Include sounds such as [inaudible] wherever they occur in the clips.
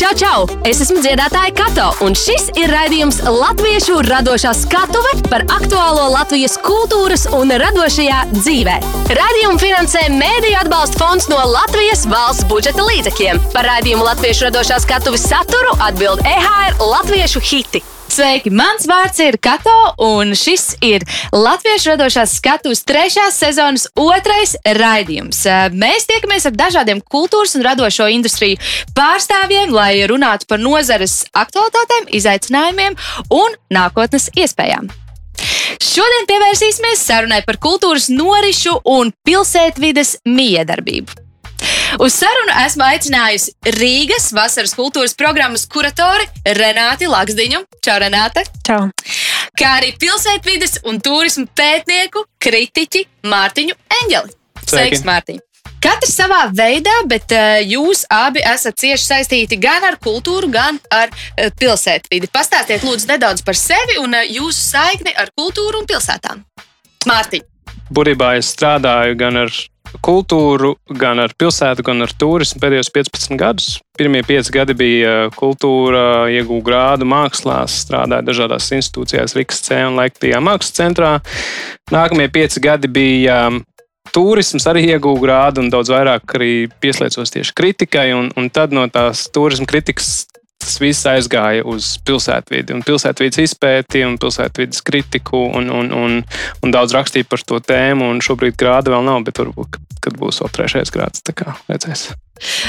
Čau, čau! Es esmu dziedātāja Kato, un šis ir raidījums Latviešu radošā skatuve par aktuālo Latvijas kultūras un radošajā dzīvē. Radījumu finansē Mēdīļu atbalsta fonds no Latvijas valsts budžeta līdzekļiem. Par raidījumu Latviešu radošā skatuves saturu atbild EHR Latviešu hiti. Sveiki! Mans vārds ir Kato, un šis ir Latviešu radošās skatuves trešās sezonas otrais raidījums. Mēs tiekamies ar dažādiem kultūras un radošo industriju pārstāvjiem, lai runātu par nozares aktualitātēm, izaicinājumiem un nākotnes iespējām. Šodien pievērsīsimies sarunai par kultūras norisu un pilsētvides miedarbību. Uz sarunu esmu aicinājusi Rīgas vasaras kultūras programmas kuratori Renāti Laksdiņu. Čau, Renāte! Čau! Kā arī pilsētvides un turismu pētnieku, kritiķi Mārtiņu Eņģeli. Sveiks, Mārtiņ! Katrs savā veidā, bet uh, jūs abi esat cieši saistīti gan ar kultūru, gan ar uh, pilsētvidi. Pastāstiet, lūdzu, nedaudz par sevi un uh, jūsu saikni ar kultūru un pilsētām. Mārtiņ! Būtībā es strādāju gan ar kultūru, gan ar pilsētu, gan ar turismu pēdējos 15 gadus. Pirmie pieci gadi bija kultūra, iegūta grādu mākslās, strādāja dažādās institūcijās, Rīgas C un Latvijā mākslas centrā. Nākamie pieci gadi bija um, turisms arī ieguva grādu un daudz vairāk arī pieslēdzos tieši kritikai. Un, un tad no tās turisma kritikas tas viss aizgāja uz pilsētvidi un pilsētvidas izpēti un pilsētvidas kritiku un, un, un, un daudz rakstīja par to tēmu. Šobrīd grāda vēl nav, bet varbūt, kad būs vēl trešais grāds, tā kā redzēs.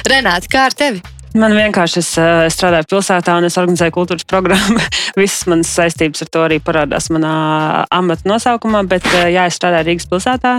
Renāti, kā ar tevi? Man vienkārši es, eh, es strādāju pilsētā un es organizēju kultūras programmu. [laughs] Visas manas saistības ar to arī parādās manā amata nosaukumā. Bet, eh, jā, es strādāju Rīgas pilsētā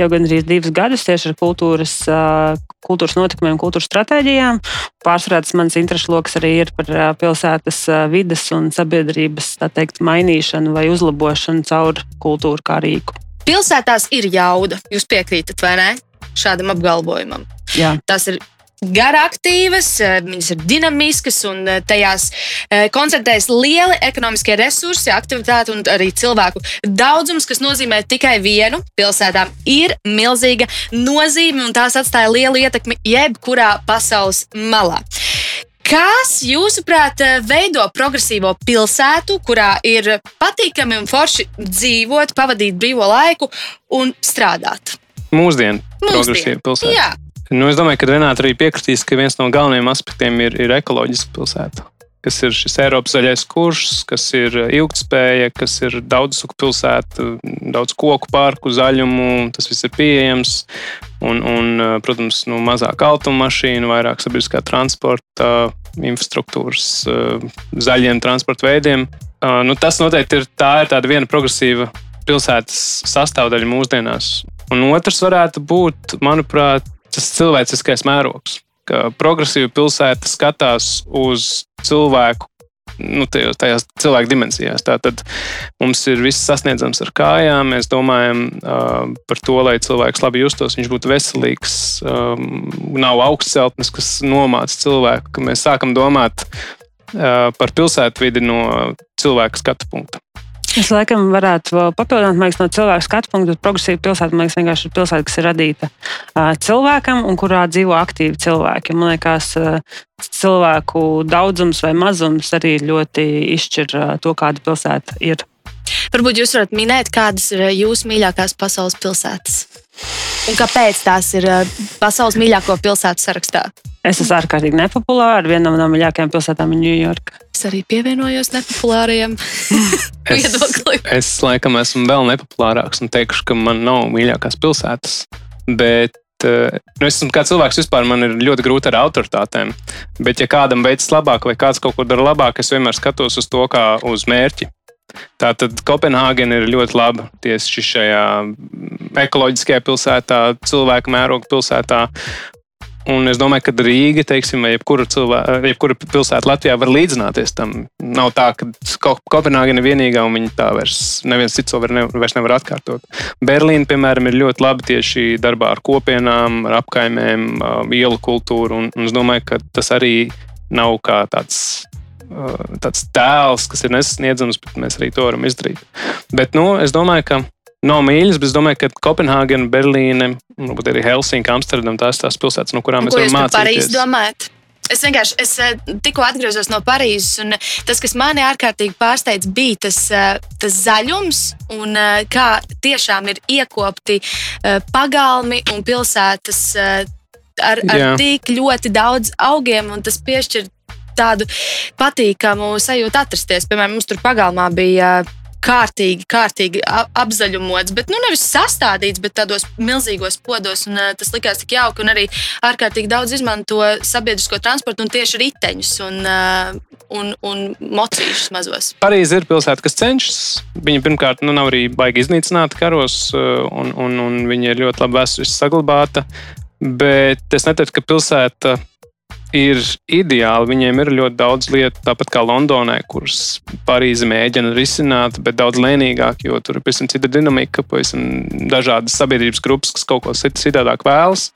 jau gandrīz divus gadus tieši ar kultūras, eh, kultūras notikumiem, kultūras stratēģijām. Pārsvarā tas mans interesu lokus arī ir par pilsētas vidas un sabiedrības teikt, mainīšanu vai uzlabošanu caur kultūru kā rīku. Pilsētās ir jauda. Jūs piekrītat vai ne šādam apgalvojumam? Jā. Tas ir garaktīvas, eh, viņas ir dinamiskas un eh, tajās eh, koncentrējas lieli ekonomiskie resursi, aktivitāte un arī cilvēku daudzums, kas nozīmē tikai vienu. Pilsētām ir milzīga nozīme un tās atstāja lielu ietekmi jebkurā pasaules malā. Kas, jūsuprāt, veido progresīvo pilsētu, kurā ir patīkami un forši dzīvot, pavadīt brīvo laiku un strādāt? Mūsdienu progresīva pilsēta. Jā. Nu, es domāju, ka Renāta arī piekritīs, ka viens no galvenajiem aspektiem ir, ir ekoloģiska pilsēta. Kas ir šis Eiropas zaļais kurs, kas ir ilgspēja, kas ir daudz suku pilsēta, daudz koku parku, zaļumu, tas viss ir pieejams. Un, un protams, nu, mazāk automašīnu, vairāk sabiedriskā transporta, infrastruktūras, zaļiem transporta veidiem. Nu, tas noteikti ir, tā ir viena progresīva pilsētas sastāvdaļa mūsdienās. Un otrs varētu būt, manuprāt, tas cilvēciskais mērogs. Progresīva pilsēta skatās uz cilvēku nu, tajos, tajās cilvēku dimensijās. Tātad mums ir viss sasniedzams ar kājām. Mēs domājam uh, par to, lai cilvēks labi justos, viņš būtu veselīgs, um, nav augstceltnes, kas nomāca cilvēku. Mēs sākam domāt uh, par pilsētvidi no cilvēka skatu punkta. Es laikam varētu papildināt, liekas, no cilvēka skatu punkta, bet progresīva pilsēta, man liekas, vienkārši ir pilsēta, kas ir radīta uh, cilvēkam un kurā dzīvo aktīvi cilvēki. Man liekas, uh, cilvēku daudzums vai mazums arī ļoti izšķir uh, to, kāda pilsēta ir. Varbūt jūs varat minēt, kādas ir jūsu mīļākās pasaules pilsētas? Un kāpēc tās ir pasaules mīļāko pilsētu sarakstā? Es esmu ārkārtīgi nepopulāra. Viena no mīļākajām pilsētām ir Ņujorka. Es arī pievienojos nepopulārajam [laughs] viedoklim. Es, es laikam esmu vēl nepopulārāks un teikšu, ka man nav mīļākās pilsētas. Bet eh, Nu, es esmu kā cilvēks, vispār man ir ļoti grūti ar autoritātēm. Bet, ja kādam veids labāk, vai kāds kaut ko dara labāk, es vienmēr skatos uz to kā uz mērķi. Tātad Kopenhāgena ir ļoti laba tieši šajā ekoloģiskajā pilsētā, cilvēku mēroga pilsētā. Un es domāju, ka Rīga, teiksim, vai jebkura, cilvēka, jebkura pilsēta Latvijā var līdzināties tam. Nav tā, ka Kopenhāgena ir vienīgā un viņa tā vairs neviens cits to var ne, vairs nevar atkārtot. Berlīna, piemēram, ir ļoti laba tieši darbā ar kopienām, ar apkaimēm, ielu kultūru. Un, un es domāju, ka tas arī nav kā tāds tāds tēls, kas ir nesasniedzams, bet mēs arī to varam izdarīt. Bet nu, es domāju, ka nav mīļas, bet es domāju, ka Kopenhāgena, Berlīne, varbūt arī Helsinka, Amsterdama tās tās pilsētas, no kurām mēs varam mācīties. Parīzi domājat? Es vienkārši es, tikko atgriezos no Parīzes, un tas, kas manī ārkārtīgi pārsteidz, bija tas, tas zaļums, un kā tiešām ir iekopti pagalmi un pilsētas ar, ar Jā. tik ļoti daudz augiem, un tas piešķir tādu patīkamu sajūtu atrasties. Piemēram, mums tur pagalmā bija kārtīgi, kārtīgi apzaļumots, bet nu, nevis sastādīts, bet tādos milzīgos podos. Un, tas likās tik jauki, un arī ārkārtīgi daudz izmanto sabiedrisko transportu un tieši riteņus un, un, un mocīšus mazos. Parīze ir pilsēta, kas cenšas. Viņa pirmkārt nu, nav arī baigi iznīcināta karos, un, un, un viņa ir ļoti labi vēsturiski saglabāta. Bet es neteiktu, ka pilsēta ir ideāli. Viņiem ir ļoti daudz lietu, tāpat kā Londonai, kuras Parīze mēģina risināt, bet daudz lēnīgāk, jo tur ir pavisam cita dinamika, pavisam dažādas sabiedrības grupas, kas kaut ko citādāk vēlas.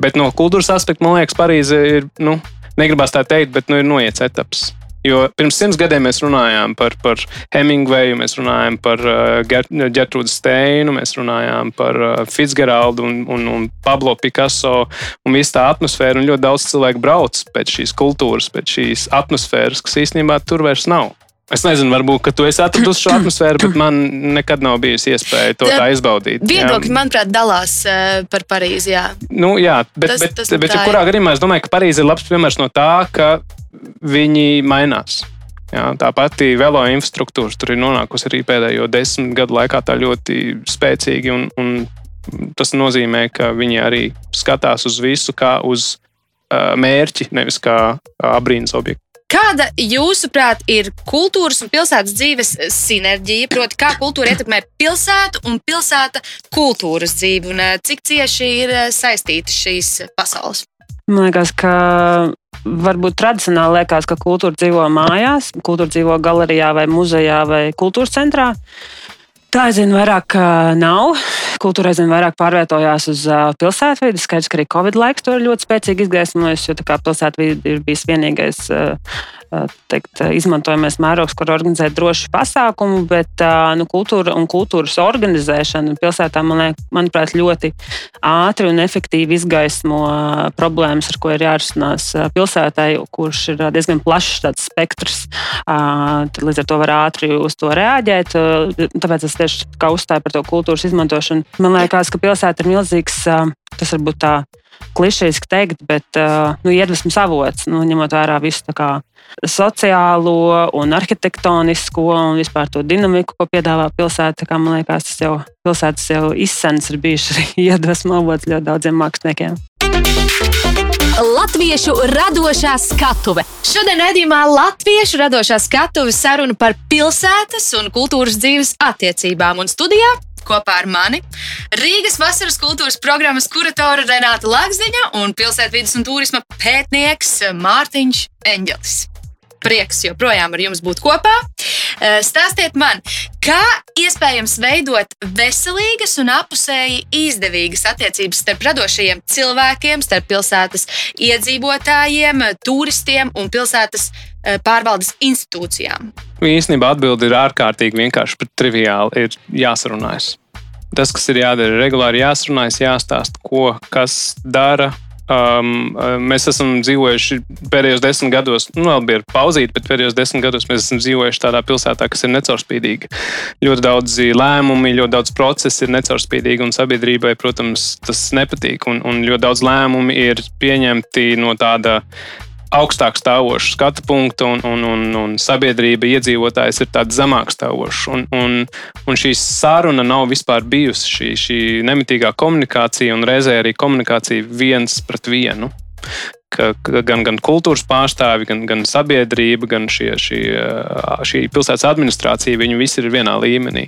Bet no kultūras aspekta, man liekas, Parīze ir, nu, negribās tā teikt, bet nu, ir noiets etaps. Jo pirms simts gadiem mēs runājām par, par Hemingveju, mēs runājām par uh, Gertrūdu Steinu, mēs runājām par uh, Fitzgeraldu un, un, un Pablo Picasso un visu tā atmosfēru. Un ļoti daudz cilvēku brauc pēc šīs kultūras, pēc šīs atmosfēras, kas īstenībā tur vairs nav. Es nezinu, varbūt tu esi atradis šo atmosfēru, bet man nekad nav bijusi iespēja to tā izbaudīt. Viedokļi, manuprāt, dalās uh, par Parīzi. Jā, nu, jā bet, tas, bet, tas bet, bet jebkurā gadījumā es domāju, ka Parīze ir labs piemērs no tā, ka viņi mainās. Jā, tā pati velo infrastruktūra tur ir nonākusi arī pēdējo desmit gadu laikā ļoti spēcīgi. Un, un tas nozīmē, ka viņi arī skatās uz visu kā uz uh, mērķi, nevis kā abrīnas objektu. Kāda, jūsuprāt, ir kultūras un pilsētas dzīves sinerģija? Proti, kā kultūra ietekmē pilsētu un pilsēta kultūras dzīvi, un cik cieši ir saistītas šīs pasaules? Man liekas, ka varbūt tradicionāli liekas, ka kultūra dzīvo mājās, kultūra dzīvo galerijā vai muzejā vai kultūras centrā. Tā aizvien vairāk nav. Kultūra aizvien vairāk pārvietojās uz pilsētvidi. Skaidrs, ka arī Covid laiks to ir ļoti spēcīgi izgaismojis, jo pilsētvidi ir bijis vienīgais teikt, izmantojamais mērogs, kur organizēt drošu pasākumu, bet nu, kultūra un kultūras organizēšana pilsētā, man liek, manuprāt, ļoti ātri un efektīvi izgaismo problēmas, ar ko ir jārisinās pilsētai, kurš ir diezgan plašs spektrs. Līdz ar to var ātri uz to reaģēt. Tāpēc es tieši uzstāju par to kultūras izmantošanu. Man liekas, ka pilsēta ir milzīgs, tas varbūt tā klišejiski teikt, bet nu, iedvesmas avots, nu, ņemot vērā visu sociālo un arhitektonisko un vispār to dinamiku, ko piedāvā pilsēta. Kā, man liekas, tas jau pilsētas jau izsens ir bijuši arī [laughs] iedvesmu avots ļoti daudziem māksliniekiem. Latviešu radošā skatuve. Šodien redzējumā Latviešu radošā skatuve saruna par pilsētas un kultūras dzīves attiecībām un studijā kopā ar mani Rīgas vasaras kultūras programmas kuratora Renāta Lakziņa un pilsētvidas un turisma pētnieks Mārtiņš Enģelis prieks joprojām ar jums būt kopā. Eh, stāstiet man, kā iespējams veidot veselīgas un apusēji izdevīgas attiecības starp radošajiem cilvēkiem, starp pilsētas iedzīvotājiem, turistiem un pilsētas eh, pārvaldes institūcijām? Īstenībā atbilde ir ārkārtīgi vienkārši, bet triviāli ir jāsarunājas. Tas, kas ir jādara, ir regulāri jāsarunājas, jāstāsta, ko kas dara, Um, um, mēs esam dzīvojuši pēdējos desmit gados, nu, vēl bija pauzīti, bet pēdējos desmit gados mēs esam dzīvojuši tādā pilsētā, kas ir necaurspīdīga. Ļoti daudz lēmumu, ļoti daudz procesu ir necaurspīdīgi, un sabiedrībai, protams, tas nepatīk. Un, un ļoti daudz lēmumu ir pieņemti no tāda augstāk stāvošu skatu punktu, un, un, un, un sabiedrība, iedzīvotājs ir tāds zemāk stāvošs. Un, un, un šī saruna nav vispār bijusi šī, šī nemitīgā komunikācija un reizē arī komunikācija viens pret vienu. Ka, gan, gan kultūras pārstāvi, gan, gan sabiedrība, gan šie, šie, šī pilsētas administrācija, viņi visi ir vienā līmenī.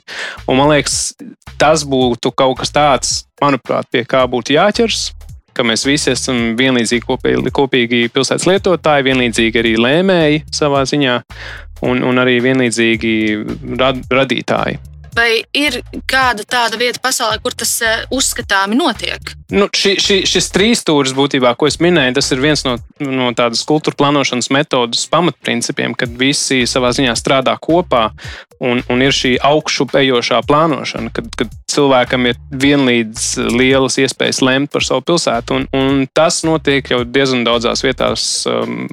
Un, man liekas, tas būtu kaut kas tāds, manuprāt, pie kā būtu jāķers ka mēs visi esam vienlīdzīgi kopīgi, kopīgi pilsētas lietotāji, vienlīdzīgi arī lēmēji savā ziņā un, un arī vienlīdzīgi rad, radītāji. Vai ir kāda tāda vieta pasaulē, kur tas uh, uzskatāmi notiek? Nu, ši, ši, šis trīsstūris būtībā, ko es minēju, tas ir viens no, no tādas kultūra plānošanas metodas pamatprincipiem, kad visi savā ziņā strādā kopā un, un ir šī augšupejošā plānošana, kad, kad cilvēkam ir vienlīdz lielas iespējas lemt par savu pilsētu. Un, un tas notiek jau diezgan daudzās vietās um,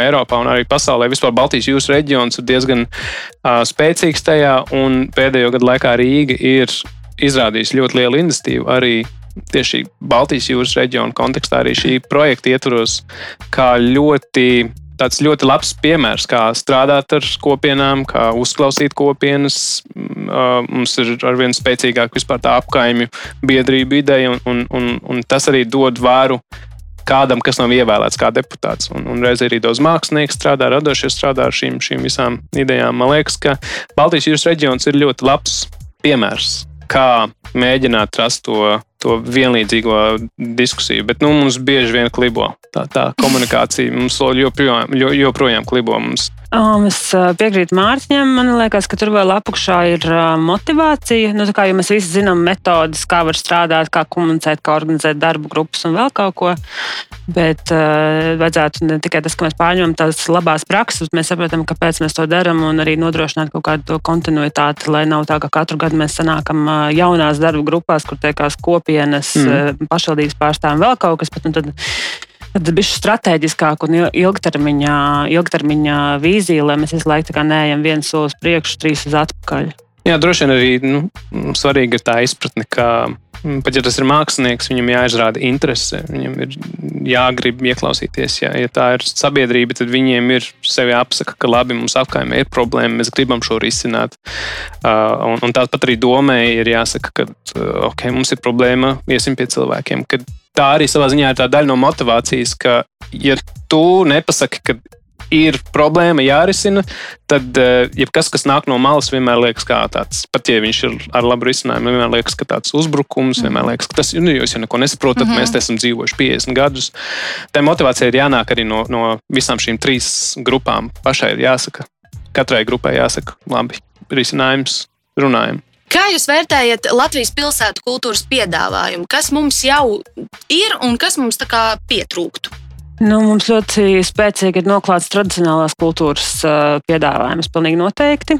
Eiropā un arī pasaulē. Vispār Baltijas jūras reģions ir diezgan uh, spēcīgs tajā, un pēdējo gadu laikā Rīga ir izrādījusi ļoti lielu iniciatīvu arī tieši Baltijas jūras reģiona kontekstā, arī šī projekta ietvaros, kā ļoti tāds ļoti labs piemērs, kā strādāt ar kopienām, kā uzklausīt kopienas. Mums ir arvien spēcīgāk vispār tā apkaimju biedrība ideja, un, un, un, un tas arī dod vāru kādam, kas nav ievēlēts kā deputāts. Un, un reizē arī daudz mākslinieku strādā, radošie strādā ar šīm, šīm visām idejām. Man liekas, ka Baltijas jūras reģions ir ļoti labs piemērs, kā mēģināt rast to to vienlīdzīgo diskusiju. Bet nu, mums bieži vien klibo tā, tā komunikācija. Mums joprojām, joprojām klibo. Mums Um, es piekrītu Mārciņam. Man liekas, ka tur vēl apakšā ir uh, motivācija. Nu, kā mēs visi zinām, metodas, kā var strādāt, kā komunicēt, kā organizēt darbu grupas un vēl kaut ko. Bet uh, vajadzētu ne tikai tas, ka mēs pārņemam tās labās prakses, bet mēs saprotam, kāpēc mēs to darām un arī nodrošināt kaut kādu kontinuitāti, lai nav tā, ka katru gadu mēs sanākam uh, jaunās darbu grupās, kur tiekās kopienas, mm. uh, pašvaldības pārstāvjiem vēl kaut kas. Bet, nu, tad, tad bija strateģiskāk un ilgtermiņā, ilgtermiņā vīzija, lai mēs visu laiku neejam viens solis priekšu, trīs uz atpakaļ. Jā, droši vien arī nu, svarīga ir tā izpratne, ka pat ja tas ir mākslinieks, viņam jāizrāda interese, viņam ir jāgrib ieklausīties. Jā. Ja tā ir sabiedrība, tad viņiem ir sevi apsaka, ka labi, mums apkaimē ir problēma, mēs gribam šo risināt. Uh, un, un tāpat arī domē ir jāsaka, ka okay, mums ir problēma, iesim pie cilvēkiem. Tā arī savā ziņā ir daļa no motivācijas, ka, ja tu nepasaki, ka ir problēma jārisina, tad uh, jebkas, kas nāk no malas, vienmēr liekas kā tāds, pat ja viņš ir ar labu risinājumu, vienmēr liekas, ka tāds uzbrukums, mm. vienmēr liekas, ka tas nu, jūs jau neko nesaprotat, mm -hmm. mēs te esam dzīvojuši 50 gadus. Tā motivācija ir jānāk arī no, no visām šīm trīs grupām. Pašai ir jāsaka, katrai grupai jāsaka, labi, risinājums, runājam. Kā jūs vērtējat Latvijas pilsētu kultūras piedāvājumu? Kas mums jau ir un kas mums tā kā pietrūktu? Nu, mums ļoti spēcīgi ir noklāts tradicionālās kultūras uh, piedāvājums, pilnīgi noteikti.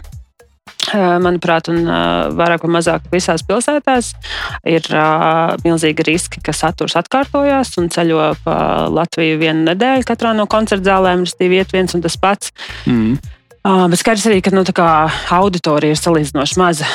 Uh, manuprāt, un uh, vairāk vai mazāk visās pilsētās ir milzīgi riski, ka saturs atkārtojas un ceļo pa Latviju vienu nedēļu. Katrā no koncerta zālēm ir iet viens un tas pats. Mm. Bet skaidrs arī, ka nu, auditorija ir salīdzinoši maza,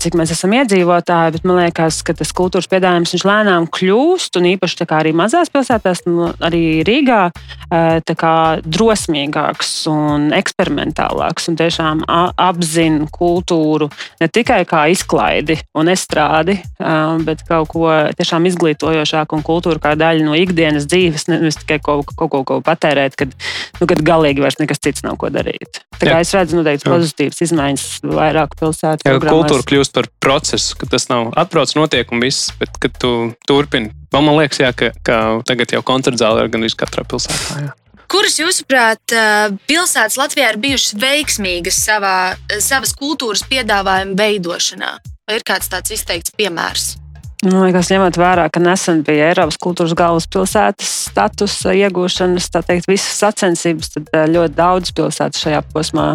cik mēs esam iedzīvotāji. Man liekas, ka tas kultūras piedāvājums lēnām kļūst, un īpaši arī mazās pilsētās, nu, arī Rīgā, kā, drosmīgāks un eksperimentālāks. Un tiešām apzina kultūru ne tikai kā izklaidi un estrādi, bet kaut ko tiešām izglītojošāku un kultūru kā daļu no ikdienas dzīves, nevis tikai kaut, kaut, kaut ko patērēt, kad, nu, kad galīgi vairs nekas cits nav ko darīt. Tā kā Jā. es redzu noteikti pozitīvas izmaiņas vairāk pilsētu. Jā, kultūra kļūst par procesu, ka tas nav atbrauc notiek un viss, bet kad tu turpini. Man liekas, jā, ka, ka tagad jau koncerta zāle ir gandrīz katrā pilsētā. Jā. Kuras, jūsuprāt, pilsētas Latvijā ir bijušas veiksmīgas savā, savas kultūras piedāvājuma veidošanā? Vai ir kāds tāds izteikts piemērs? Man liekas, ņemot vērā, ka nesen bija Eiropas kultūras galvaspilsētas statusa iegūšanas, tā teikt, visas sacensības, tad eh, ļoti daudz pilsētu šajā posmā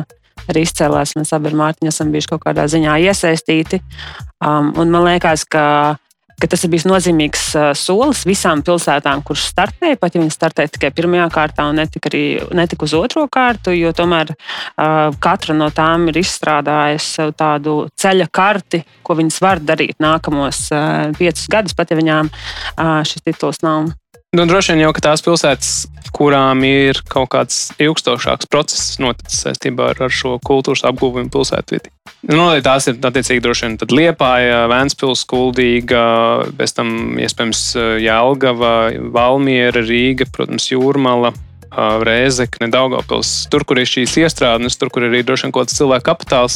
arī izcēlās. Mēs abi ar Mārtiņu esam bijuši kaut kādā ziņā iesaistīti. Um, un man liekas, ka ka tas ir bijis nozīmīgs solis visām pilsētām, kuras startēja, pat ja viņi startēja tikai pirmajā kārtā un netika, arī, netika uz otro kārtu, jo tomēr uh, katra no tām ir izstrādājusi tādu ceļa karti, ko viņas var darīt nākamos uh, piecus gadus, pat ja viņām uh, šis tituls nav Nu, droši vien jau tās pilsētas, kurām ir kaut kāds ilgstošāks process noticis saistībā ar, ar šo kultūras apgūvumu pilsētvidi. Nu, tās ir attiecīgi droši vien Liepāja, Vēnspils, Kuldīga, pēc tam iespējams Jālgava, Valmiera, Rīga, protams, Jūrmala. Rēzekne, Daugopils, tur, kur ir šīs iestrādes, tur, kur ir arī droši vien kaut kāds cilvēku kapitāls,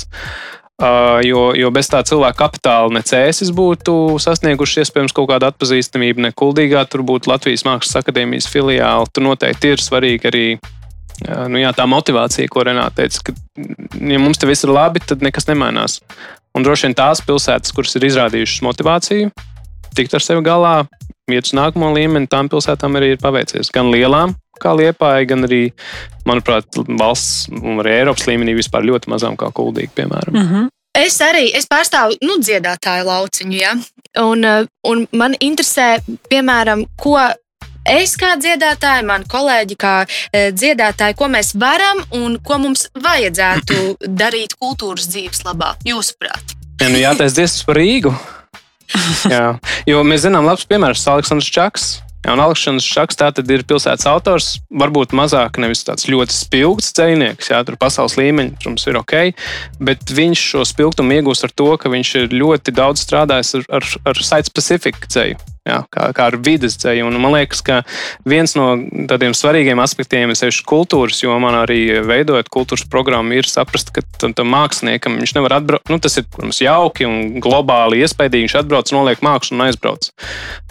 jo, jo bez tā cilvēka kapitāla ne cēsis būtu sasnieguši iespējams kaut kādu atpazīstamību, ne kuldīgā tur būtu Latvijas Mākslas akadēmijas filiāli. Tur noteikti ir svarīgi arī nu, jā, tā motivācija, ko Renāte teica, ka, ja mums te viss ir labi, tad nekas nemainās. Un droši vien tās pilsētas, kuras ir izrādījušas motivāciju, tikt ar sevi galā, iet uz nākamo līmeni, tām pilsētām arī ir paveicies. Gan lielām, kā Liepāja, gan arī, manuprāt, valsts un arī Eiropas līmenī vispār ļoti mazām, kā Kuldīga, piemēram. Mm -hmm. Es arī es pārstāvu nu, dziedātāju lauciņu, ja? un, un man interesē, piemēram, ko es kā dziedātāja, mani kolēģi kā e, dziedātāji, ko mēs varam un ko mums vajadzētu [clears throat] darīt kultūras dzīves labā, jūsuprāt? Ja, nu jātaisa dziesmas par Rīgu. [laughs] Jā, jo mēs zinām, labs piemērs Aleksandrs Čaks. Jā, un Aleksis Šaks tātad ir pilsētas autors. Varbūt mazāk, nevis tāds ļoti spilgts dzinieks, jā, tur pasaules līmeņa, protams, ir ok. Bet viņš šo spilgtumu iegūst ar to, ka viņš ir ļoti daudz strādājis ar, ar, ar site-specifiku dzēju. Jā, kā, kā ar vidas dzēju. Un man liekas, ka viens no tādiem svarīgiem aspektiem, ir kultūras jomā, arī veidojot kultūras programmu, ir saprast, ka tam, tam māksliniekam viņš nevar atbraukt. Nu, tas ir, protams, jauki un globāli iespaidīgi. Viņš atbrauc, noliek mākslu un aizbrauc.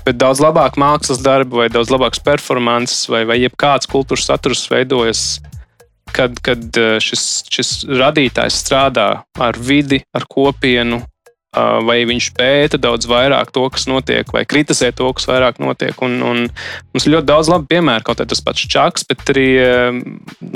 Bet daudz labāk mākslas darbu, vai daudz labāks performances, vai, vai jebkāds kultūras saturs veidojas kad, kad eh, šis, šis radītājs strādā ar vidi, ar kopienu, vai viņš pēta daudz vairāk to, kas notiek, vai kritizē to, kas vairāk notiek. Un, un mums ir ļoti daudz labu piemēru, kaut arī tas pats Čaks, bet arī,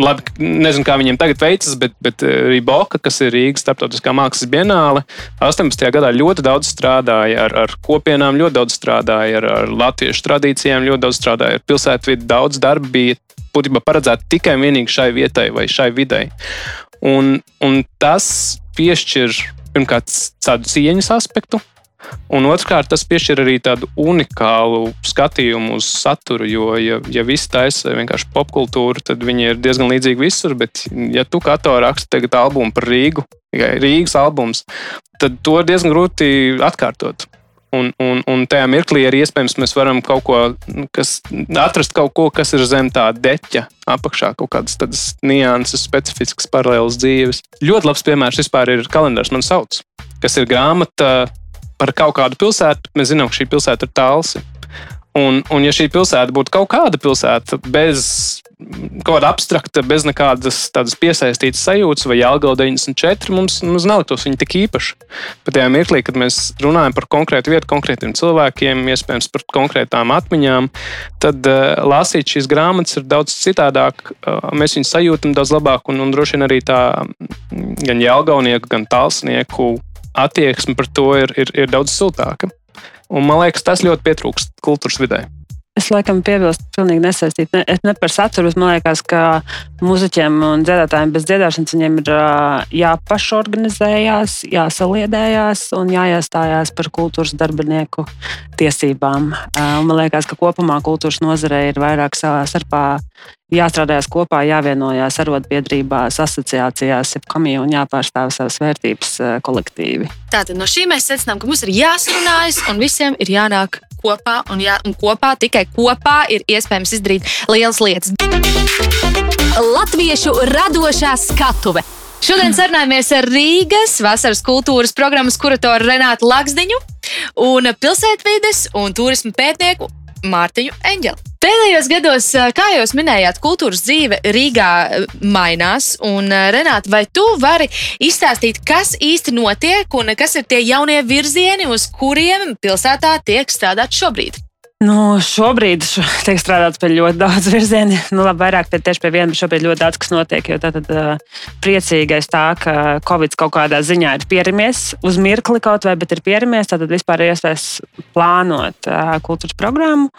labi, nezinu, kā viņiem tagad veicas, bet, bet arī Boka, kas ir Rīgas starptautiskā mākslas bienāle, 18. gadā ļoti daudz strādāja ar, ar kopienām, ļoti daudz strādāja ar, ar latviešu tradīcijām, ļoti daudz strādāja ar pilsētvidu, daudz darba bija būtībā paredzēta tikai un vienīgi šai vietai vai šai videi. Un, un tas piešķir pirmkārt tādu cieņas aspektu, un otrkārt tas piešķir arī tādu unikālu skatījumu uz saturu. Jo, ja, ja viss taisa vienkārši popkultūru, tad viņi ir diezgan līdzīgi visur. Bet, ja tu katru raksti tagad albumu par Rīgu, Rīgas albums, tad to ir diezgan grūti atkārtot. Un, un, un tajā mirklī arī iespējams mēs varam kaut ko, kas, atrast kaut ko, kas ir zem tā deķa apakšā, kaut kādas tādas nianses, specifiskas paralēlas dzīves. Ļoti labs piemērs vispār ir kalendārs man sauc, kas ir grāmata par kaut kādu pilsētu. Mēs zinām, ka šī pilsēta ir tālsi. Un, un ja šī pilsēta būtu kaut kāda pilsēta bez kaut kāda abstrakta, bez nekādas tādas piesaistītas sajūtas, vai Jālgauda 94, mums, mums neliktos viņa tik īpaša. Bet tajā mirklī, kad mēs runājam par konkrētu vietu, konkrētiem cilvēkiem, iespējams par konkrētām atmiņām, tad uh, lasīt šīs grāmatas ir daudz citādāk. Uh, mēs viņus sajūtam daudz labāk, un, un droši vien arī tā gan Jālgaunieku, gan tālsnieku attieksme par to ir, ir, ir daudz siltāka. Un man liekas, tas ļoti pietrūkst kultūras vidē. Es laikam piebilstu, pilnīgi nesaistīti. Ne, ne par saturu. Man liekas, ka muzeķiem un dziedātājiem bez dziedāšanas viņiem ir jāpašorganizējās, jāsaliedējās un jāiestājās par kultūras darbinieku tiesībām. Man liekas, ka kopumā kultūras nozarei ir vairāk savā starpā jāstrādājas kopā, jāvienojās arotbiedrībās, asociācijās, komijā un jāpārstāv savas vērtības kolektīvi. Tātad no šī mēs secinām, ka mums ir jāsarunājas un visiem ir jānāk kopā, un, jā, un kopā, tikai kopā ir iespējams izdarīt lielas lietas. Latviešu radošā skatuve. Šodien sarunājamies ar Rīgas vasaras kultūras programmas kuratoru Renātu Laksdiņu un pilsētvides un turismu pētnieku Mārtiņu Eņģeli. Pēdējos gados, kā jūs minējāt, kultūras dzīve Rīgā mainās. Un, Renāta, vai tu vari izstāstīt, kas īsti notiek un kas ir tie jaunie virzieni, uz kuriem pilsētā tiek strādāts šobrīd? Nu, šobrīd tiek strādāts pie ļoti daudz virzienu. Nu, labi, vairāk pie, tieši pie viena, bet šobrīd ļoti daudz kas notiek. Jo tad uh, priecīgais tā, ka Covid kaut kādā ziņā ir pieramies uz mirkli kaut vai, bet ir pieramies. Tad vispār ir iespējas plānot kultūras programmu,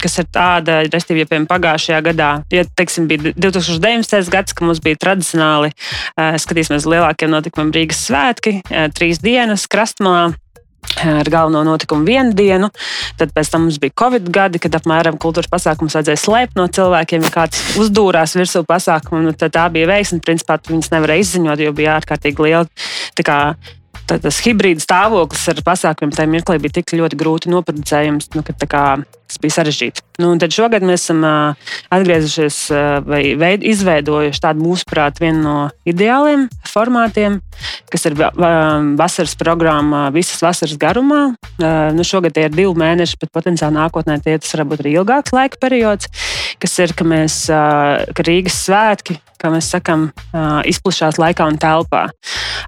kas ir tāda, respektīvi, ja piemēram pagājušajā gadā, ja teiksim, bija 2019. gads, kad mums bija tradicionāli skatīsimies lielākiem notikumiem Rīgas svētki, trīs dienas krastmalā ar galveno notikumu vienu dienu. Tad pēc tam mums bija Covid gadi, kad apmēram kultūras pasākumus vajadzēja slēpt no cilvēkiem, ja kāds uzdūrās virsū pasākumu. Tad tā bija veiksme. Principā viņas nevarēja izziņot, jo bija ārkārtīgi liela. Kā, tas hibrīda stāvoklis ar pasākumiem tajā mirklī bija tik ļoti grūti noproducējams, nu, ka tas bija sarežģīti. Nu, tad šogad mēs esam atgriezušies vai veid, izveidojuši tādu mūsuprāt vienu no ideāliem formātiem, kas ir vasaras programma visas vasaras garumā. Nu, šogad tie ir divi mēneši, bet potenciāli nākotnē tie tas var būt arī ilgāks laika periods, kas ir, ka mēs, ka Rīgas svētki kā mēs sakām, izplatās laikā un telpā.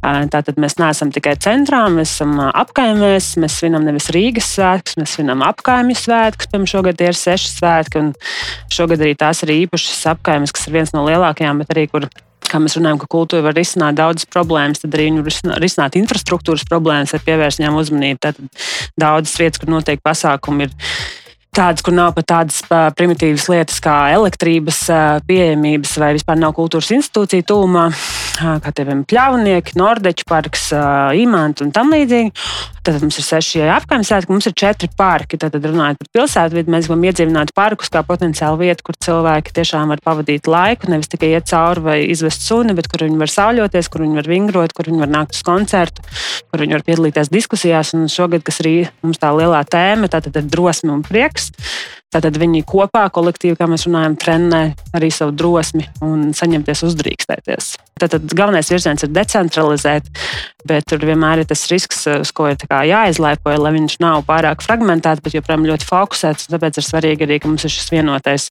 Tātad mēs neesam tikai centrā, mēs esam apkaimēs, mēs svinam nevis Rīgas svētkus, mēs svinam apkaimju svētkus. Pirms šogad ir seši svētki, un šogad arī tās ir īpašas apkaimes, kas ir viens no lielākajām, bet arī kur kā mēs runājam, ka kultūra var risināt daudzas problēmas, tad arī var risināt infrastruktūras problēmas, ar pievērst viņām uzmanību. Tad daudzas vietas, kur notiek pasākumi, ir tādas, kur nav pat tādas primitīvas lietas kā elektrības pieejamības vai vispār nav kultūras institūcija tūmā, kā piemēram pļaunieki, Nordeķu parks, Imants un tam līdzīgi. Tad mums ir seši apgājumi svētki, mums ir četri parki. Tad, runājot par pilsētvidu, mēs gribam iedzīvināt parkus kā potenciālu vietu, kur cilvēki tiešām var pavadīt laiku, nevis tikai iet cauri vai izvest suni, bet kur viņi var sauļoties, kur viņi var vingrot, kur viņi var nākt uz koncertu, kur viņi var piedalīties diskusijās. Un šogad, kas arī mums tā lielā tēma, tā ir drosme un prieks. Tātad viņi kopā, kolektīvi, kā mēs runājam, trenē arī savu drosmi un saņemties uzdrīkstēties. Tātad galvenais virziens ir decentralizēt, bet tur vienmēr ir tas risks, uz ko ir jāizlaipo, lai viņš nav pārāk fragmentēts, bet joprojām ļoti fokusēts. Tāpēc ir svarīgi arī, ka mums ir šis vienotais,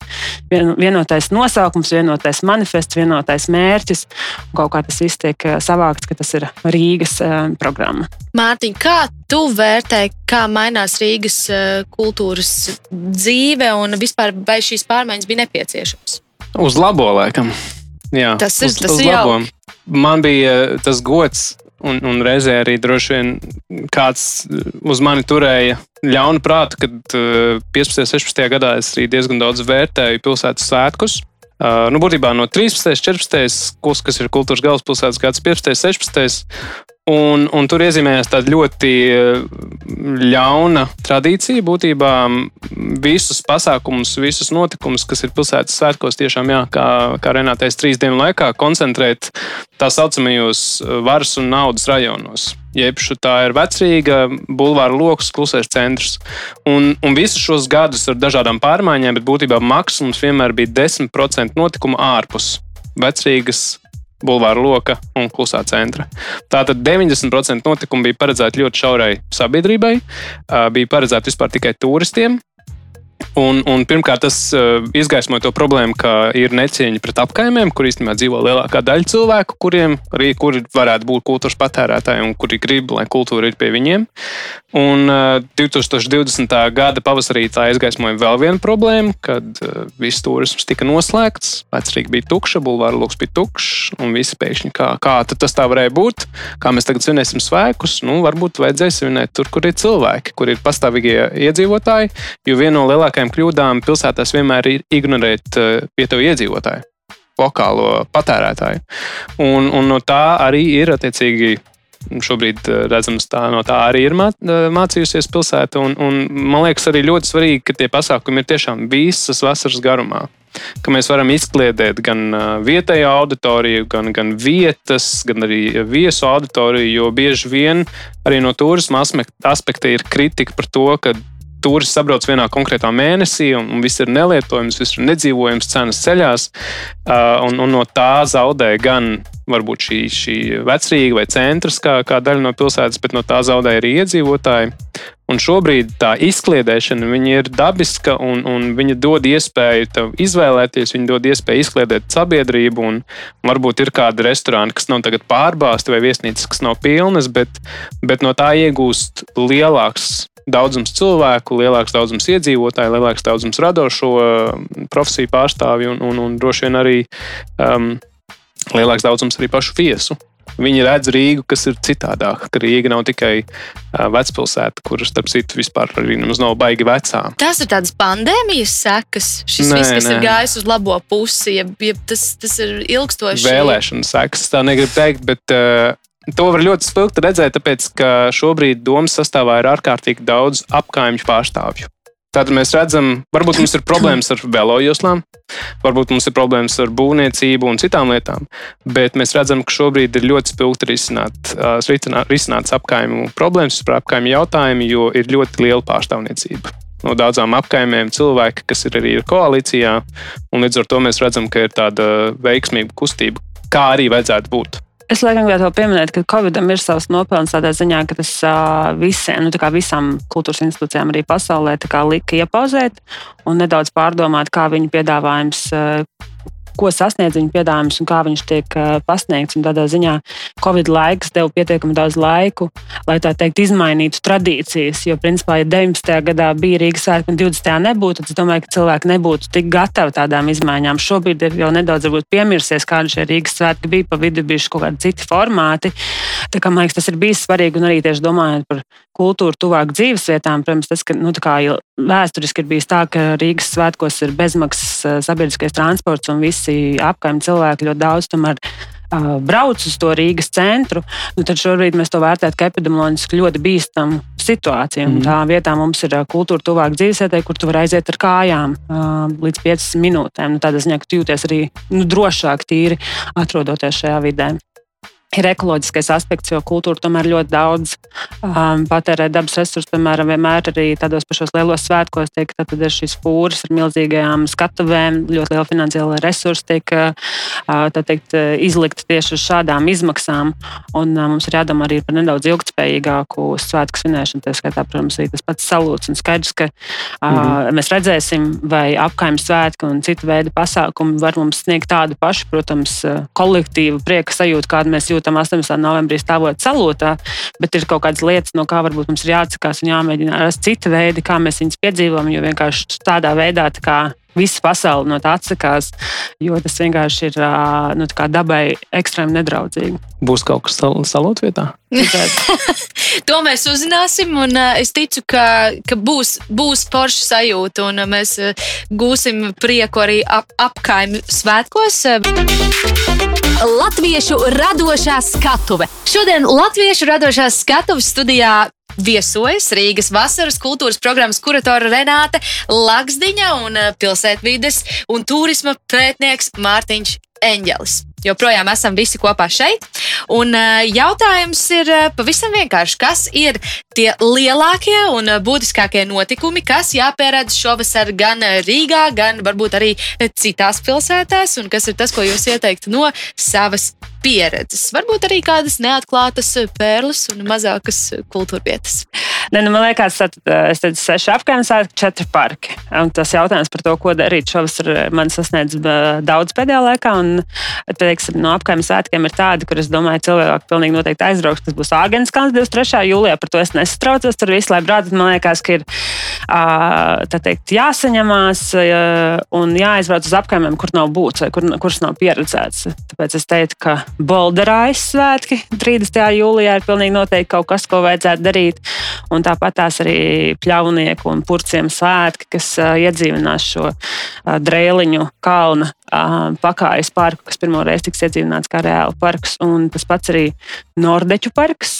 vienotais nosaukums, vienotais manifests, vienotais mērķis. Kaut kā tas viss tiek savākts, ka tas ir Rīgas programma. Mārtiņ, kā tu vērtē, kā mainās Rīgas kultūras dzīve un vispār vai šīs pārmaiņas bija nepieciešamas? Uz labo laikam. Jā, tas ir uz, tas uz jau. Man bija eh, tas gods, un, un reizē arī droši vien kāds uz mani turēja ļaunu prātu, kad 15. un 16. gadā es arī diezgan daudz vērtēju pilsētas svētkus. Uh, nu, būtībā no 13. un 14. Kurs, kas ir kultūras galvaspilsētas gads, 15. un 16. Un, un tur iezīmējās tāda ļoti ļauna tradīcija. Būtībā visus pasākumus, visus notikumus, kas ir pilsētas svētkos, tiešām, jā, kā, kā Renātais trīs dienu laikā, koncentrēt tā saucamajos varas un naudas rajonos. Jeb tā ir vecrīga, bulvāra lokus, klusais centrs. Un, un visus šos gadus ar dažādām pārmaiņām, bet būtībā maksimums vienmēr bija 10% notikumu ārpus vecrīgas Bulvāra loka un klusā centra. Tātad 90% notikumu bija paredzēti ļoti šaurai sabiedrībai, bija paredzēti vispār tikai turistiem, Un, un pirmkārt, tas uh, izgaismoja to problēmu, ka ir necieņa pret apkaimēm, kur īstenībā dzīvo lielākā daļa cilvēku, kuriem arī kuri varētu būt kultūras patērētāji un kuri grib, lai kultūra ir pie viņiem. Un uh, 2020. gada pavasarī tā izgaismoja vēl vienu problēmu, kad uh, viss turisms tika noslēgts, vecrīgi bija tukša, bulvāra lokus bija tukšs, un visi pēkšņi kā, kā tas tā varēja būt, kā mēs tagad svinēsim svētkus, nu varbūt vajadzēs svinēt tur, kur ir cilvēki, kur ir pastāvīgie iedzīvotāji, jo viena no lielākajām lielākajām kļūdām pilsētās vienmēr ir ignorēt eh, vietējo iedzīvotāju, lokālo patērētāju. Un, un no tā arī ir attiecīgi. Šobrīd eh, redzams, tā no tā arī ir eh, mācījusies pilsēta. Un, un man liekas, arī ļoti svarīgi, ka tie pasākumi ir tiešām visas vasaras garumā ka mēs varam izkliedēt gan vietējo auditoriju, gan, gan vietas, gan arī viesu auditoriju, jo bieži vien arī no turisma aspekta ir kritika par to, ka turists sabrauc vienā konkrētā mēnesī, un, un viss ir nelietojams, viss ir nedzīvojams, cenas ceļās. Un, un no tā zaudē gan varbūt šī, šī vecrīga vai centrs, kā, kā daļa no pilsētas, bet no tā zaudē arī iedzīvotāji. Un šobrīd tā izkliedēšana ir dabiska, un, un viņa dod iespēju izvēlēties, viņa dod iespēju izkliedēt sabiedrību. Un varbūt ir kādi restorāni, kas nav pārbāzti, vai viesnīcas, kas nav pilnas, bet, bet no tā iegūst lielāks daudzums cilvēku, lielāks daudzums iedzīvotāju, lielāks daudzums radošo um, profesiju pārstāvju un, un, un droši vien arī um, lielāks daudzums arī pašu viesu. Viņi redz Rīgu, kas ir citādāka. Ka Rīga nav tikai uh, vecpilsēta, kuras, starp citu, vispār arī nemaz nav baigi vecā. Tas ir tādas pandēmijas sekas. Šis nē, viss, kas nē. ir gājis uz labo pusi, ja, ja tas, tas ir ilgstoši. Vēlēšana sekas, tā negribu teikt, bet uh, To var ļoti spilgti redzēt, tāpēc ka šobrīd domas sastāvā ir ārkārtīgi daudz apkaimju pārstāvju. Tātad mēs redzam, varbūt mums ir problēmas ar velojoslām, varbūt mums ir problēmas ar būvniecību un citām lietām, bet mēs redzam, ka šobrīd ir ļoti spilgti risināt, risināts apkaimju problēmas, par apkaimju jautājumu, jo ir ļoti liela pārstāvniecība. no daudzām apkaimēm cilvēki, kas ir arī koalīcijā. Līdz ar to mēs redzam, ka ir tāda veiksmīga kustība, kā arī vajadzētu būt. Es laikam gribētu pieminēt, ka Covidam ir savs nopelns tādā ziņā, ka tas visiem, nu, visām kultūras institūcijām arī pasaulē lika iepauzēt un nedaudz pārdomāt, kā viņu piedāvājums ko sasniedz viņa piedāvājums un kā viņš tiek pasniegts. Un tādā ziņā Covid laiks deva pietiekami daudz laiku, lai tā teikt, izmainītu tradīcijas. Jo, principā, ja 19. gadā bija Rīgas svētki un 20. nebūtu, tad es domāju, ka cilvēki nebūtu tik gatavi tādām izmaiņām. Šobrīd ir jau nedaudz piemirsies, kādi šie Rīgas svētki bija, pa vidu bijuši kaut kādi citi formāti. Tā kā man liekas, tas ir bijis svarīgi un arī tieši domājot par kultūru tuvāk dzīvesvietām. Protams, tas, ka nu, vēsturiski ir bijis tā, ka Rīgas svētkos ir bezmaksas sabiedriskais transports un visi apkaimē cilvēki ļoti daudz tomēr brauc uz to Rīgas centru, nu tad šobrīd mēs to vērtējam kā epidemioloģiski ļoti bīstamu situāciju. Mm. Tā vietā mums ir kultūra tuvāk dzīvesvietai, kur tu vari aiziet ar kājām līdz 5 minūtēm. Nu, tādā ziņā, ka tu jūties arī nu, drošāk, tīri atrodoties šajā vidē ir ekoloģiskais aspekts, jo kultūra tomēr ļoti daudz um, patērē dabas resursus. Piemēram, vienmēr arī tādos pašos lielos svētkos tiek ir šīs fūras ar milzīgajām skatuvēm, ļoti liela finansiāla resursa tiek uh, teikt, izlikta tieši uz šādām izmaksām. Un, uh, mums ir jādomā arī par nedaudz ilgspējīgāku svētku svinēšanu. Tā skaitā, protams, arī tas pats salūts un skaidrs, ka uh, mhm. mēs redzēsim, vai apkaimē svētki un citu veidu pasākumi var mums sniegt tādu pašu, protams, kolektīvu prieka sajūtu, kādu mēs jūtam jūtam 18. novembrī stāvot salotā, bet ir kaut kādas lietas, no kā varbūt mums ir jāatsakās un jāmēģina rast cita veidi, kā mēs viņus piedzīvojam. Jo vienkārši tādā veidā, tā kā visa pasaule no tā atsakās, jo tas vienkārši ir nu, dabai ekstrēmi nedraudzīgi. Būs kaut kas salot vietā? [laughs] to mēs uzzināsim, un uh, es ticu, ka, ka būs, būs forša sajūta, un uh, mēs uh, gūsim prieku arī ap, apkaimju svētkos. Latviešu radošā skatuve. Šodien Latviešu radošās skatuves studijā viesojas Rīgas vasaras kultūras programmas kuratora Renāte Laksdiņa un eh, pilsētvides un turisma pētnieks Mārtiņš Eņģelis. Joprojām esam visi kopā šeit. Un eh, jautājums ir eh, pavisam vienkāršs. Kas ir tie lielākie un būtiskākie notikumi, kas jāpieredz šovasar gan Rīgā, gan varbūt arī citās pilsētās, un kas ir tas, ko jūs ieteiktu no savas pieredzes? Varbūt arī kādas neatklātas pērles un mazākas kultūrvietas. Ne, nu, man liekas, tad, es teicu, seši apgājumi, četri parki. Un tas jautājums par to, ko darīt šovasar, man sasniedz daudz pēdējā laikā. Un, teiksim, no apgājuma svētkiem ir tādi, kur es domāju, cilvēki pilnīgi noteikti aizbrauks. Tas būs Āgens kalns 23. jūlijā, par to es nesatraucos. Tur visu laiku brāzīt, man liekas, ka ir teikt, jāsaņemās un jāaizbrauc uz apgājumiem, kur nav būts vai kur, kurš nav pieredzēts. Tāpēc es teiktu, ka Bolderājas svētki 30. jūlijā ir pilnīgi noteikti kaut kas, ko vajadzētu darīt. Un tāpat tās arī pļaunieku un purciem svētki, kas iedzīvinās šo drēliņu kalnu uh, pakāpes parku, kas pirmo reizi tiks iedzīvināts kā reāli parks. Un tas pats arī Nordeķu parks,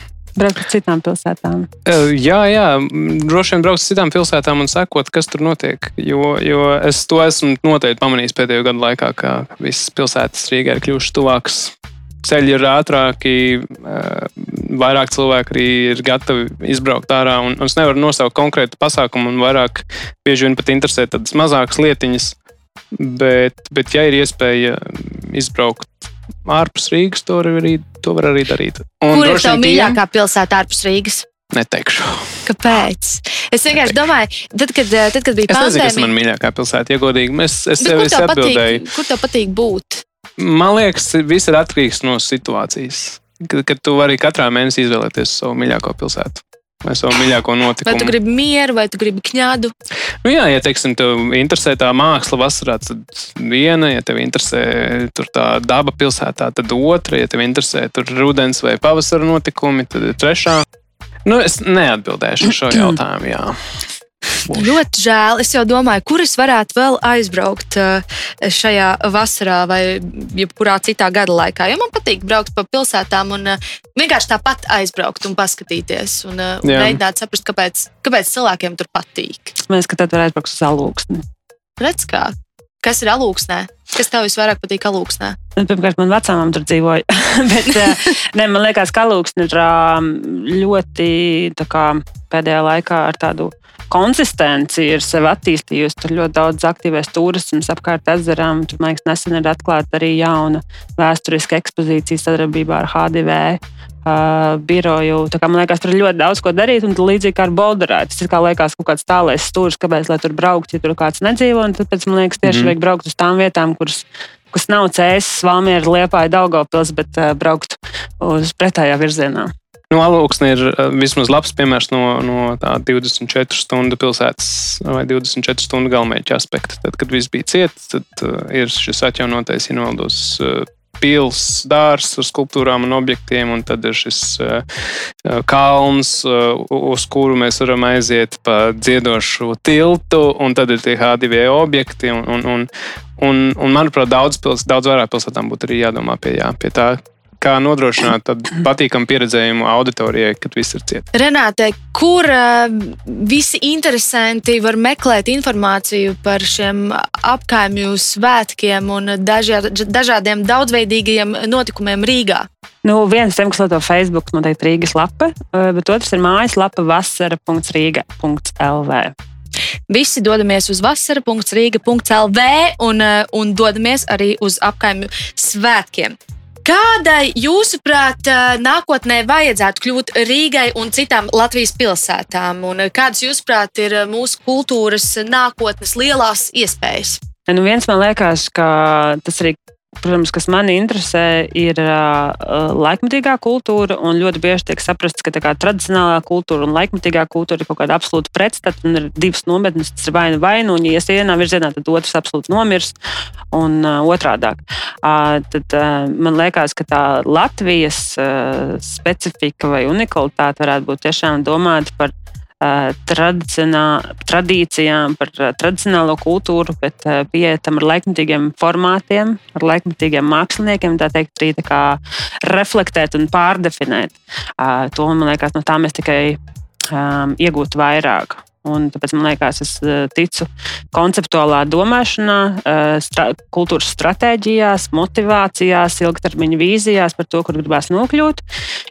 ciemā. Un es iesaku izskriet vai izbraukt ar riteni pa ķēngaraga promenādi, kur arī ir svētku noskaņā izrotāta vide. Un 20. augustā uz vecrīgu uz drosmes un prieka treniņu. Viens no kulminācijas pasākumiem. Mārtiņ, ko tu teiksi? es nezinu. Braukt uz citām pilsētām. Jā, jā, droši vien braukt uz citām pilsētām un sekot, kas tur notiek. Jo, jo es to esmu noteikti pamanījis pēdējo gadu laikā, ka visas pilsētas Rīgā ir kļuvušas tuvākas. Ceļi ir ātrāki, vairāk cilvēku arī ir gatavi izbraukt ārā. Es nevaru nosaukt konkrētu pasākumu, un vairāk bieži vien pat interesē tādas mazākas lietiņas. Bet, bet ja ir iespēja izbraukt ārpus Rīgas to, arī, to var arī darīt. Un Kur ir tā mīļākā pilsēta ārpus Rīgas? Neteikšu. Kāpēc? Es vienkārši domāju, tad, kad, tad, kad bija pandēmija. Es nezinu, kas man mīļākā pilsēta, ja godīgi. Es, es sev atbildēju. Patīk, kur tev patīk būt? Man liekas, viss ir atkarīgs no situācijas. Kad, kad tu vari katrā mēnesī izvēlēties savu mīļāko pilsētu vai savu mīļāko notikumu. Vai tu gribi mieru, vai tu gribi kņādu? Nu, jā, ja teiksim, tev interesē tā māksla vasarā, tad viena, ja tev interesē tā daba pilsētā, tad otra, ja tev interesē rudens vai pavasara notikumi, tad trešā. Nu, es neatbildēšu šo [clears throat] jautājumu. Jā. Būs. Ļoti žēl. Es jau domāju, kur es varētu vēl aizbraukt šajā vasarā vai jebkurā citā gada laikā. Jo man patīk braukt pa pilsētām un vienkārši tāpat aizbraukt un paskatīties. Un Jā. mēģināt saprast, kāpēc, kāpēc cilvēkiem tur patīk. Mēs skatām, tur aizbraukt uz alūksni. Redz, kā. Kas ir alūksnē? Kas tev visvairāk patīk alūksnē? Nu, pirmkārt, man vecāmam tur dzīvoja. [laughs] Bet, ne, man liekas, ka alūksne ir ļoti kā, pēdējā laikā ar tādu konsistenci ir sevi attīstījusi. Tur ļoti daudz aktīvais turisms apkārt ezeram. Tur, man liekas, nesen ir atklāta arī jauna vēsturiska ekspozīcija sadarbībā ar HDV. Uh, biroju. Tā kā, man liekas, tur ir ļoti daudz ko darīt, un līdzīgi kā ar Bolderā. Tas ir kā liekas, kaut kāds tālais stūris, kāpēc tur braukt, ja tur kāds nedzīvo. Tāpēc man liekas, tieši mm. vajag braukt uz tām vietām, kuras, kas nav cēsis, Valmiera, Liepāja, Daugavpils, bet uh, braukt uz pretējā virzienā. Nu, Alūksne ir uh, vismaz labs piemērs no, no tā 24 stundu pilsētas vai 24 stundu galvenā aspekta. Tad, kad viss bija ciets, tad uh, ir šis atjaunotais Invaldos uh, pilsēta, dārsts ar skulptūrām un objektiem, un tad ir šis kalns, uz kuru mēs varam aiziet pa dziedošu tiltu, un tad ir tie HDV objekti. Un, un, un, un, un manuprāt, daudz, pils, daudz vairāk pilsētām būtu arī jādomā pie, jā, pie tā, kā nodrošināt patīkamu pieredzējumu auditorijai, kad viss ir ciets. Renāte, kur uh, visi interesanti var meklēt informāciju par šiem apkaimju svētkiem un dažā, dažādiem daudzveidīgiem notikumiem Rīgā? Nu, viens ir lieto Facebook, noteikti Rīgas lapa, eh, bet otrs ir mājaslapa vasara.rīga.lv. Visi dodamies uz vasara.rīga.lv un, eh, un dodamies arī uz apkaimju svētkiem. Kādai, jūsuprāt, nākotnē vajadzētu kļūt Rīgai un citām Latvijas pilsētām? Un kādas, jūsuprāt, ir mūsu kultūras nākotnes lielās iespējas? Nu, viens man liekas, ka tas arī Protams, kas mani interesē, ir uh, laikmatīgā kultūra. Ļoti bieži tiek saprasts, ka kā, tradicionālā kultūra un laikmatīgā kultūra ir kaut kāda absolūta pretstata. Ir divas nometnes, tas ir vai nu vai nu, un, ja ies vienā virzienā, tad otrs absolūti nomirs. Un uh, otrādāk. Uh, tad uh, man liekas, ka tā Latvijas uh, specifika vai unikalitāte varētu būt tiešām domāta par tradīcijām, par tradicionālo kultūru, bet pieejam ar laikmatīgiem formātiem, ar laikmatīgiem māksliniekiem, tā teikt, arī tā kā reflektēt un pārdefinēt. To man liekas, no tā mēs tikai um, iegūtu vairāk. Un tāpēc man liekas, es eh, ticu konceptuālā domāšanā, eh, stra kultūras stratēģijās, motivācijās, ilgtermiņa vīzijās par to, kur gribēs nokļūt.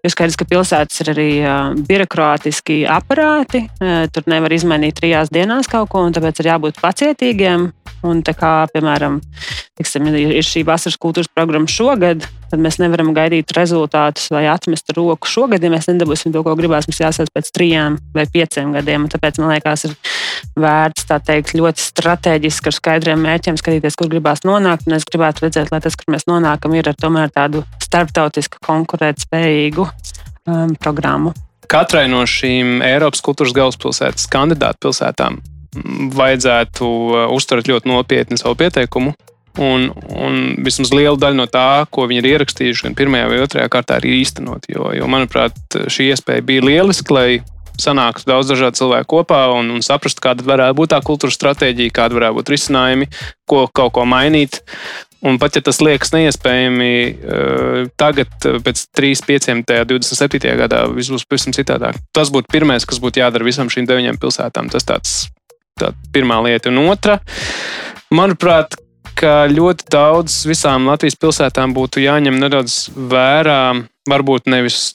Jo skaidrs, ka pilsētas ir arī eh, birokrātiski aparāti. Tur nevar izmainīt trijās dienās kaut ko, un tāpēc ir jābūt pacietīgiem. Un, kā, piemēram, tiksim, ir šī vasaras kultūras programma šogad, tad mēs nevaram gaidīt rezultātus vai atmest roku šogad, ja mēs nedabūsim to, ko gribēs. Mums jāsaka pēc trijiem vai pieciem gadiem. Tāpēc man liekas, ir vērts teikt, ļoti strateģiski ar skaidriem mērķiem skatīties, kur gribās nonākt. Un es gribētu redzēt, lai tas, kur mēs nonākam, ir ar tādu starptautisku, konkurētspējīgu um, programmu. Katrai no šīm Eiropas kultūras galvaspilsētas kandidātu pilsētām vajadzētu uh, uztvert ļoti nopietni savu pieteikumu. Un, un vismaz liela daļa no tā, ko viņi ir ierakstījuši, gan pirmajā vai otrajā kārtā, ir īstenot. Jo, jo manuprāt, šī iespēja bija lieliska, lai sanāktu daudz dažādu cilvēku kopā un, un saprastu, kāda varētu būt tā kultūras stratēģija, kāda varētu būt risinājumi, ko kaut ko mainīt. Un pat ja tas liekas neiespējami, uh, tagad, pēc 3, 5, 27. gadā, viss būs pavisam citādāk. Tas būtu pirmais, kas būtu jādara visam šīm deviņām pilsētām. Tas tāds tā pirmā lieta. Un otra, manuprāt, ka ļoti daudz visām Latvijas pilsētām būtu jāņem nedaudz vērā, varbūt nevis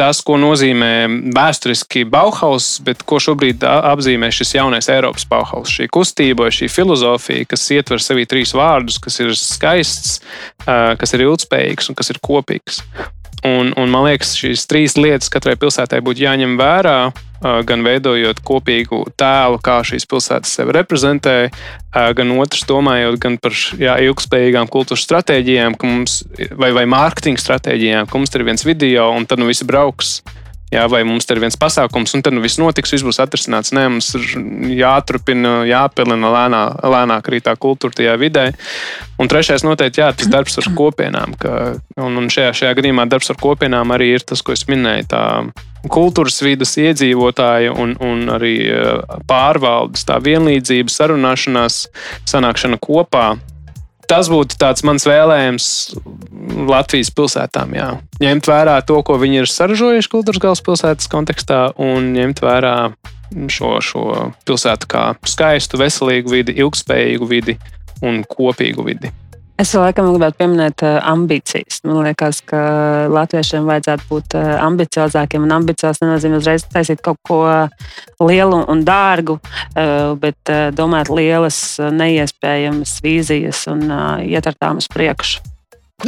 tas, ko nozīmē vēsturiski Bauhaus, bet ko šobrīd apzīmē šis jaunais Eiropas Bauhaus. Šī kustība, šī filozofija, kas ietver sevī trīs vārdus, kas ir skaists, kas ir ilgspējīgs un kas ir kopīgs. Un, un man liekas, šīs trīs lietas katrai pilsētai būtu jāņem vērā, gan veidojot kopīgu tēlu, kā šīs pilsētas sevi reprezentē, gan otrs domājot gan par jā, ilgspējīgām kultūras stratēģijām, mums, vai, vai mārketinga stratēģijām, ka mums ir viens video, un tad nu visi brauks Jā, vai mums ir viens pasākums, un tad nu, viss notiks, viss būs atrisināts. Nē, mums ir jāturpina, jāpelina lēnā, lēnāk arī tā kultūra tajā vidē. Un trešais noteikti jā, tas darbs ar kopienām. Ka, un, un šajā, šajā gadījumā darbs ar kopienām arī ir tas, ko es minēju. Tā, kultūras vidas iedzīvotāju un, un arī pārvaldes, tā vienlīdzība, sarunāšanās, sanākšana kopā tas būtu mans vēlējums Latvijas pilsētām. Jā. Ņemt vērā to, ko viņi ir saražojuši kultūras galvaspilsētas kontekstā, un ņemt vērā šo, šo pilsētu kā skaistu, veselīgu vidi, ilgspējīgu vidi un kopīgu vidi. Es laikam gribētu pieminēt uh, ambīcijas. Man liekas, ka latviešiem vajadzētu būt uh, ambiciozākiem. Un ambiciozs nenozīmē uzreiz taisīt kaut ko lielu un dārgu, bet domāt lielas, neiespējamas vīzijas un iet ar tām uz priekšu.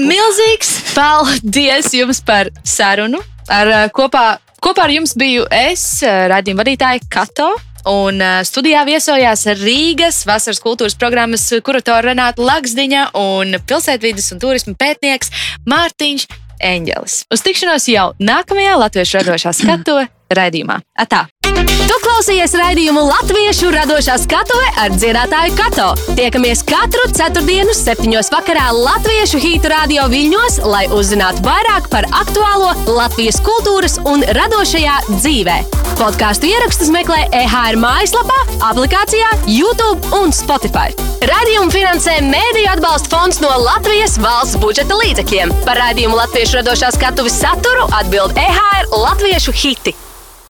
Milzīgs paldies jums par sarunu. Ar, kopā, kopā ar jums biju es, raidījuma vadītāja Kato. Un studijā viesojās Rīgas vasaras kultūras programmas kuratora Renāta Laksdiņa un pilsētvidas un turisma pētnieks Mārtiņš Eņģelis. Uz tikšanos jau nākamajā Latviešu radošā skatu raidījumā. Atā! Tu klausies raidījumu Latviešu radošā skatuve ar dziedātāju Kato. Tiekamies katru ceturtdienu, septiņos vakarā Latviešu hītu radio viļņos, lai uzzinātu vairāk par aktuālo Latvijas kultūras un radošajā dzīvē. Podkāstu ierakstus meklē EHR mājaslapā, aplikācijā, YouTube un Spotify. Radījumu finansē Mēdīļu atbalsta fonds no Latvijas valsts budžeta līdzekļiem. Par raidījumu Latviešu radošā skatuves saturu atbild EHR Latviešu hiti.